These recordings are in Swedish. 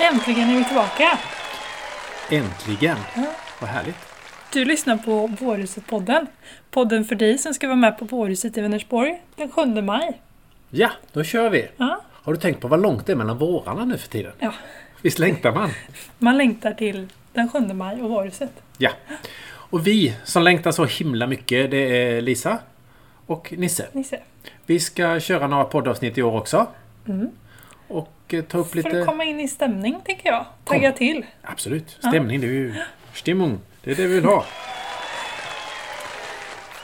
Äntligen är vi tillbaka! Äntligen! Ja. Vad härligt. Du lyssnar på Vårhuset-podden. Podden för dig som ska vara med på Vårhuset i Vänersborg den 7 maj. Ja, då kör vi! Ja, Har du tänkt på vad långt det är mellan vårarna nu för tiden? ja. Visst längtar man? Man längtar till den 7 maj och Vårhuset. Ja. Och vi som längtar så himla mycket, det är Lisa och Nisse. Ni ser. Vi ska köra några poddavsnitt i år också. Mm. Och eh, ta upp För lite... att komma in i stämning, tänker jag. Tagga till. Absolut. Stämning, det är ju... Stimmung. Det är det vi vill ha.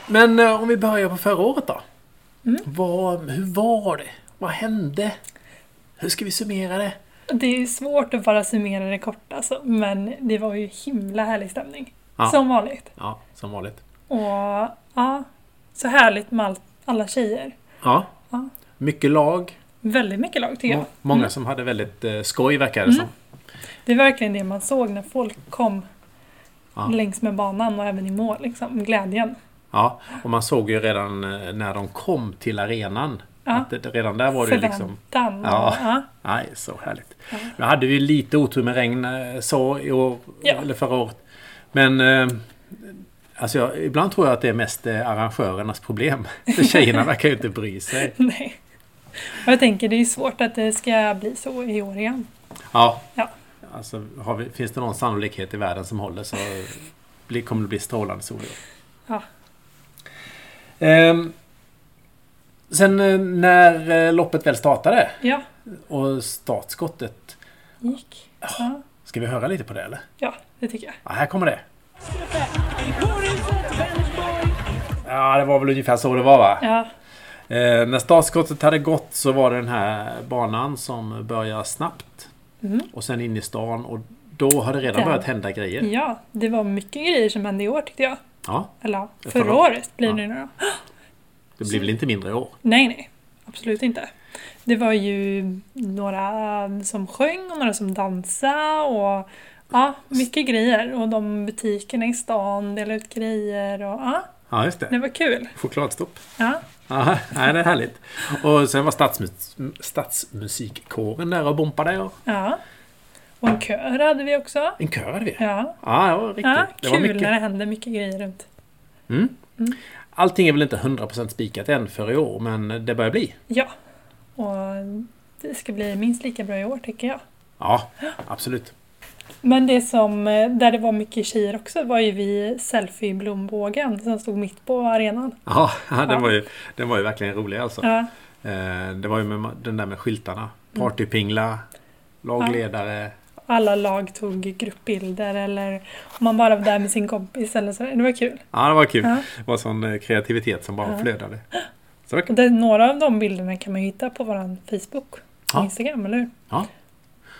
Men eh, om vi börjar på förra året då. Mm. Vad, hur var det? Vad hände? Hur ska vi summera det? Det är svårt att bara summera det kort alltså, men det var ju himla härlig stämning. Ja. Som vanligt. Ja, som vanligt. Och ja, så härligt med all, alla tjejer. Ja. Ja. Mycket lag. Väldigt mycket lag tycker jag. Må- Många Mm. som hade väldigt eh, skoj verkar det Mm. som. Det är verkligen det man såg när folk kom Ja. längs med banan och även i mål. Liksom. Glädjen. Ja, och man såg ju redan eh, när de kom till arenan. Ja. Att det, redan där var det ju liksom... Ja. ja. Nej, så härligt. Ja. Nu hade vi lite otur med regn eh, så i år, Ja. eller förra året. Men eh, alltså jag, ibland tror jag att det är mest eh, arrangörernas problem. För tjejerna verkar ju inte bry sig. Nej. Jag tänker det är svårt att det ska bli så i år igen. Ja. Ja. Alltså, vi, finns det någon sannolikhet i världen som håller så blir, kommer det bli strålande sol i år. Ja. Ehm, sen eh, när eh, loppet väl startade Ja, och startskottet. gick. Ja, Ska vi höra lite på det eller? ja det tycker jag. Ja, här kommer det. Ja, det var väl ungefär så det var va? Ja, Eh, när startskottet hade gått så var det den här banan som börjar snabbt. mm. Och sen in i stan och då har det redan Den. börjat hända grejer. ja, det var mycket grejer som hände i år tyckte jag. Ja, Eller ja, Förra förra året. blir Ja. det nu då. det blir väl inte mindre i år? Nej, nej. Absolut inte. Det var ju några som sjöng och några som dansade och ja, mycket grejer. Och de butikerna i stan delade ut grejer och ja, Ja, just det det. var kul. Chokladstopp. Ja, Ja, nej, det är härligt. Och sen var stadsmus stadsmusikkåren där och bompade. Och ja. Och en kör hade vi också. en kör hade vi. Ja, Ja, var riktigt. ja det var kul mycket. när det händer mycket grejer runt. Mm. Mm. Allting är väl inte 100% spikat än för i år, men det börjar bli. Ja, och det ska bli minst lika bra i år tycker jag. Ja, absolut. Men det som, eh, där det var mycket tjejer också var ju vi selfie-blombågen som stod mitt på arenan. Ja, den, Ja. Var ju, den var ju verkligen rolig alltså. Ja, Eh, Det var ju med den där med skyltarna. Partypingla, lagledare. alla lag tog gruppbilder eller om man bara var där med sin kompis eller så. Det var kul. Ja, det var kul. Ja. Det var sån eh, kreativitet som bara Ja. flödade. Så det några av de bilderna kan man hitta på vår Facebook och. Instagram, eller hur? Ja.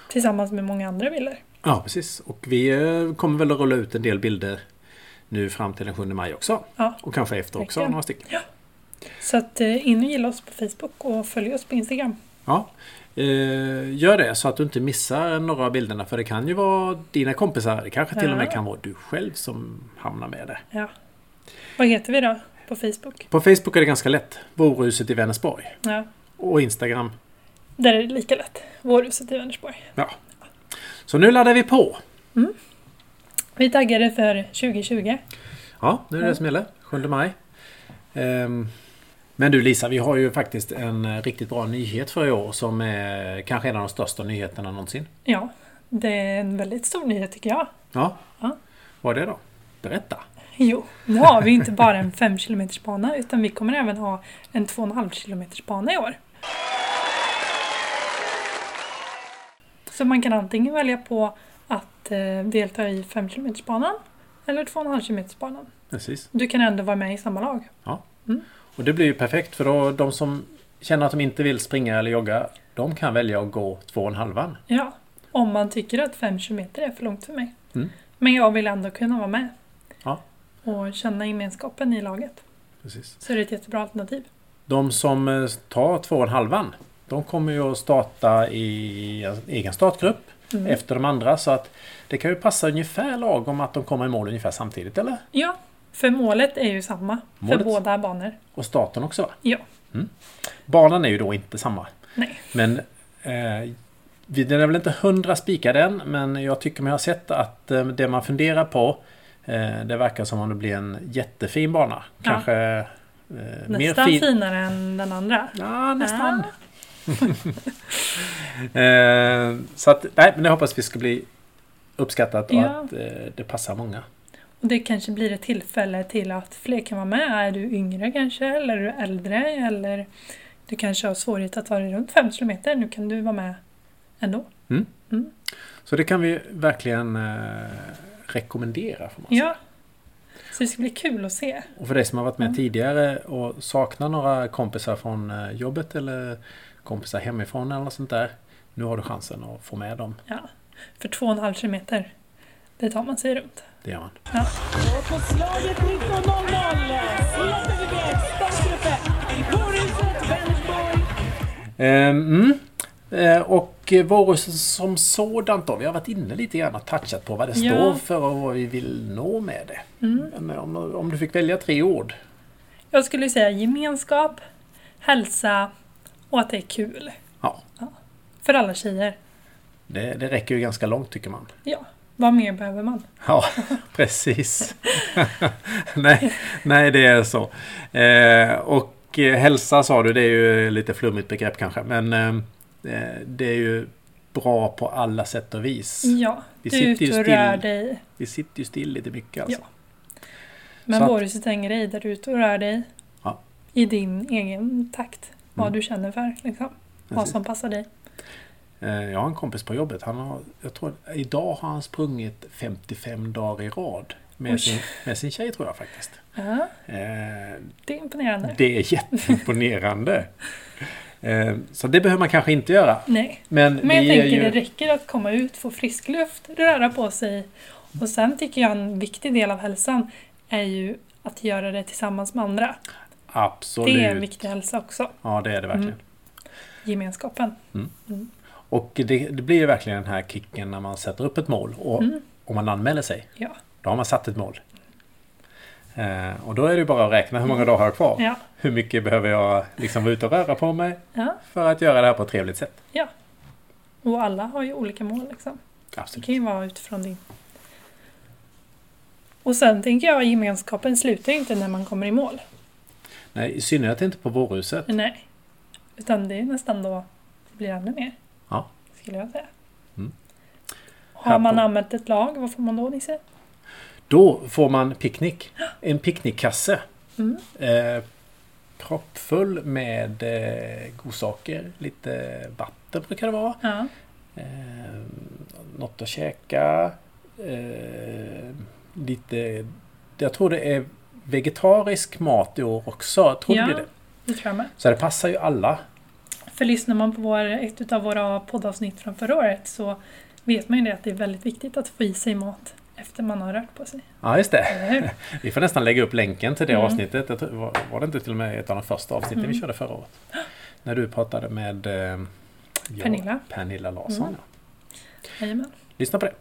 Tillsammans med många andra bilder. Ja, precis. Och vi eh, kommer väl att rulla ut en del bilder nu fram till den 7 maj också. Ja. Och kanske efter också, Verkligen. några stycken. Så att eh, in och gilla oss på Facebook och följ oss på Instagram. Ja. Eh, gör det så att du inte missar några av bilderna för det kan ju vara dina kompisar. Det kanske till och med Ja. kan vara du själv som hamnar med där. Ja. Vad heter vi då på Facebook? På Facebook är det ganska lätt. Vårhuset i Vänersborg. Ja, Och Instagram. där är det lika lätt. Vårhuset i Vänersborg. Ja. Så nu laddar vi på. Vi är taggade för 2020. Ja, nu är det det som gäller. 7 maj. Ehm, men du Lisa, vi har ju faktiskt en eh, riktigt bra nyhet för i år som är kanske en av de största nyheterna någonsin. Ja, det är en väldigt stor nyhet tycker jag. Ja. Ja. Vad är det då? Berätta. Jo, nu har vi inte bara en 5 km bana utan vi kommer även ha en 2,5 km bana i år. Så man kan antingen välja på att eh, delta i 5 km banan eller 2,5 km banan. Precis. Du kan ändå vara med i samma lag. Och det blir ju perfekt för då de som känner att de inte vill springa eller jogga de kan välja att gå två och en halvan. Ja, om man tycker att 5 km är för långt för mig. Mm. Men jag vill ändå kunna vara med. Ja. Och känna gemenskapen i laget. Precis. Så är det ett jättebra alternativ. De som eh, tar två och en halvan de kommer ju att starta i en egen startgrupp Mm. efter de andra så att det kan ju passa ungefär lagom att de kommer i mål ungefär samtidigt eller? Ja, för målet är ju samma Målet? för båda banor. Och starten också va? Ja. Banan är ju då inte samma. Nej. Men eh, den är väl inte hundra spikad än, men jag tycker mig ha sett att eh, det man funderar på eh, det verkar som om det blir en jättefin bana. Ja. Kanske eh, mer Nästan fin... finare än den andra. Ja, nästan. Eh, så att, nej, men jag hoppas vi ska bli uppskattat och Ja. att eh, det passar många. Och det kanske blir ett tillfälle till att fler kan vara med. Är du yngre kanske, eller är du äldre, eller du kanske har svårighet att ta dig runt 5 km. Nu kan du vara med ändå. Så det kan vi verkligen eh, rekommendera. Får man säga. Ja. Så det ska bli kul att se. Och för dig som har varit med Mm. tidigare och saknar några kompisar från eh, jobbet eller kompisar hemifrån eller sånt där. Nu har du chansen att få med dem. Ja. För 2,5 km, det tar man sig runt. Det gör man. Och på slaget 19.00 släpper vi iväg startgruppen i Kårhuset, Vänersborg. Ehm, mm. Eh, Och eh, Vårhuset som sådant då. Vi har varit inne lite grann och touchat på vad det Ja. står för och vad vi vill nå med det. Mm. Men om, om du fick välja tre ord. Jag skulle säga gemenskap, hälsa och att det är kul. Ja, För alla tjejer. det, det räcker ju ganska långt tycker man. Ja, vad mer behöver man? Ja, precis. nej, nej, det är så. Eh, och eh, hälsa sa du, det är ju lite flummigt begrepp kanske. Men eh, eh, det är ju bra på alla sätt och vis. Ja, Vi du är sitter ju ute och still. rör dig. Vi sitter ju still lite mycket alltså. Ja. Men Vårhuset är en grej där du är ute och rör dig. Ja. I din egen takt. Vad Mm. du känner för. Liksom. Vad som passar dig. Eh, Jag har en kompis på jobbet. Han har, jag tror, idag har han sprungit 55 dagar i rad. Med Oj. sin, med sin tjej tror jag faktiskt. Ja, Eh, det är imponerande. det är jätteimponerande. eh, så det behöver man kanske inte göra. Nej. Men, Men jag tänker ju... det räcker att komma ut, få frisk luft, röra på sig. Och sen tycker jag en viktig del av hälsan är ju att göra det tillsammans med andra. Absolut. Det är en viktig hälsa också. Ja, det är det verkligen. Mm. Gemenskapen. Och det, det blir ju verkligen den här kicken när man sätter upp ett mål och Mm. om man anmäler sig. Ja. Då har man satt ett mål. Eh, och då är det bara att räkna hur många dagar har jag kvar. Ja. Hur mycket behöver jag liksom vara ute och röra på mig ja. för att göra det här på ett trevligt sätt. Och alla har ju olika mål liksom. Det Absolut. kan ju vara utifrån din. Och sen tänker jag gemenskapen slutar ju inte när man kommer i mål. Nej, i synnerhet inte på vårhuset. Nej. Utan det är nästan då det blir ännu mer. Ja. Skulle jag säga. Mm. Har man anmält ett lag, vad får man då Nisse? Då får man picknick. En picknickkasse. Mm. Eh, proppfull med eh, godsaker. Lite vatten brukar det vara. Ja. Eh, något att käka. Eh, lite... Jag tror det är vegetarisk mat i år också. Tror Ja. det blir det. Det tror jag med. Så det passar ju alla. För lyssnar man på vår, ett av våra poddavsnitt från förra året så vet man ju det att det är väldigt viktigt att få i sig mat efter man har rört på sig. Ja, just det. Vi får nästan lägga upp länken till det Mm. avsnittet. Tror, var, det inte till och med ett av de första avsnitten vi Mm. körde förra året? När du pratade med eh, ja, Pernilla. Pernilla Larsson. Mm. Ja. Jajamän. Lyssna på det.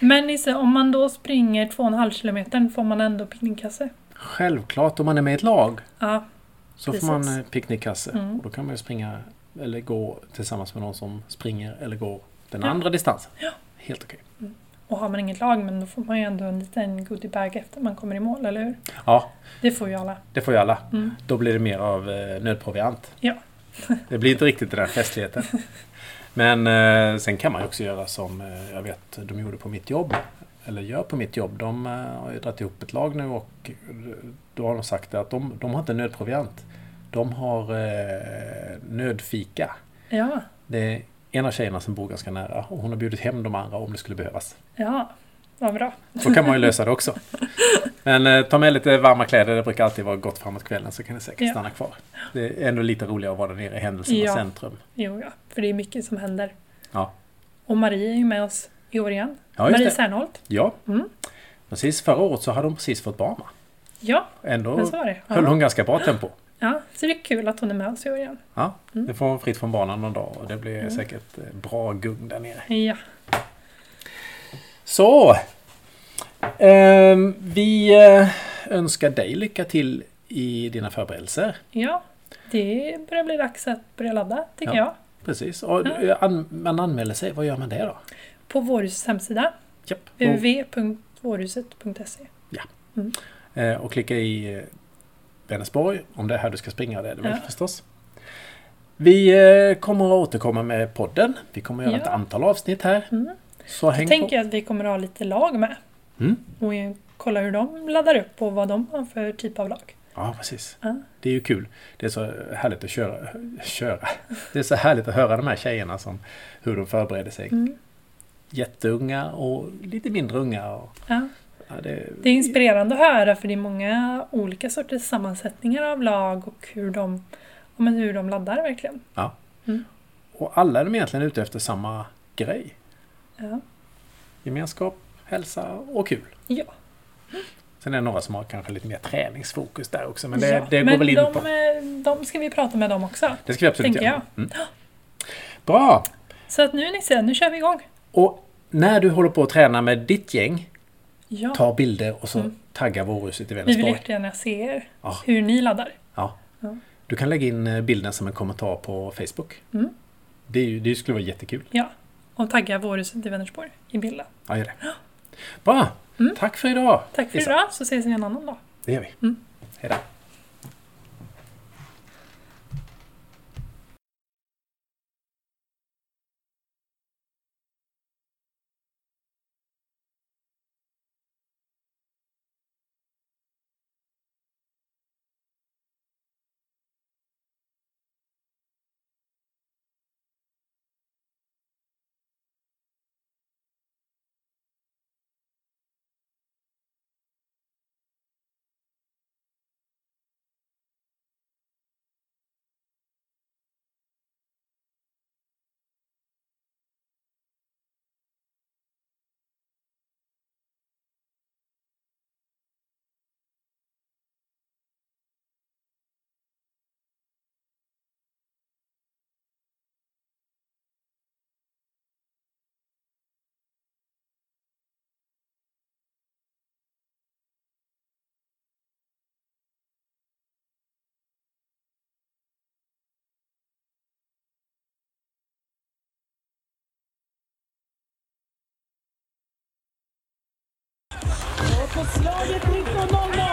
Men Nisse, om man då springer 2,5 kilometer får man ändå picknickkasse? Självklart om man är med i ett lag Ja, så Precis. får man eh, picknickkasse. Mm. Och då kan man ju springa eller gå tillsammans med någon som springer eller går den Ja. andra distansen. Ja. Helt okej. och har man inget lag men då får man ju ändå en liten goodiebag efter man kommer i mål, eller hur? Ja, Det får ju alla. det får ju alla. Mm. Då blir det mer av eh, nödproviant. Ja. det blir inte riktigt den där festligheten. Men eh, sen kan man ju också göra som eh, jag vet de gjorde på mitt jobb. Eller gör på mitt jobb. De eh, har ju dragit ihop ett lag nu och då har de sagt att de, de har inte nödproviant. De har eh, nödfika. Ja, Det är en av tjejerna som bor ganska nära och hon har bjudit hem de andra om det skulle behövas. ja, vad bra. Så kan man ju lösa det också. Men eh, ta med lite varma kläder, det brukar alltid vara gott framåt kvällen så kan ni säkert Ja. stanna kvar. Det är ändå lite roligare att vara där nere i händelsernas Ja. centrum. Jo, ja, för det är mycket som händer. Ja. Och Marie är ju med oss i igen. Ja, Marie. Serneholt. Ja. Mm. Precis, förra året så hade hon precis fått barn. Ja, Ändå men så var det. höll Ja. hon ganska bra tempo. ja, så det är kul att hon är med oss i år igen. Ja, Mm. det får hon fritt från banan någon dag och det blir Mm. säkert eh, bra gung där nere. Ja, Så! Ehm, vi eh, önskar dig lycka till i dina förberedelser. ja. Det börjar bli dags att börja ladda, tycker Ja. jag. Precis. Och an, man anmäler sig. Vad gör man det då? På Vårhusets hemsida. Och, www.vårhuset.se. eh, och klicka i eh, Vänersborg om det är här du ska springa. Det är det väl Ja. förstås. Vi eh, kommer att återkomma med podden. Vi kommer att göra Ja. ett antal avsnitt här. Mm. Så häng Jag på. tänker att vi kommer att ha lite lag med. Mm. Och kolla hur de laddar upp och vad de har för typ av lag. Ja, precis. Ja. Det är ju kul. Det är så härligt att köra. köra. Det är så härligt att höra de här tjejerna som hur de förbereder sig. Mm. Jätteunga och lite mindre unga. Och, Ja. ja, det, Det är inspirerande att höra för det är många olika sorters sammansättningar av lag och hur de, ja, men hur de laddar verkligen. Och alla är de egentligen ute efter samma grej. Ja. Gemenskap, hälsa och kul. Ja. Sen är det några som har kanske lite mer träningsfokus där också. Men det, ja. det går men väl in de, på. de ska vi prata med dem också. Det ska vi absolut göra. Mm. Bra! Så att nu Nisse, nu kör vi igång. Och när du håller på att träna med ditt gäng, Ja. ta bilder och så Mm. tagga Vårhuset i Vi vill Vänersborg. jättegärna se er, Ja. hur ni laddar. Ja. Du kan lägga in eh, bilden som en kommentar på Facebook. Mm. Det, det skulle vara jättekul. Ja. Och tagga Vårhuset i Vänersborg i bilden. Ja, gör det. Bra! Mm. Tack för idag! Tack för Lisa. idag, så ses vi en annan dag. Det gör vi. Mm. Hej då! Och på slaget 19.00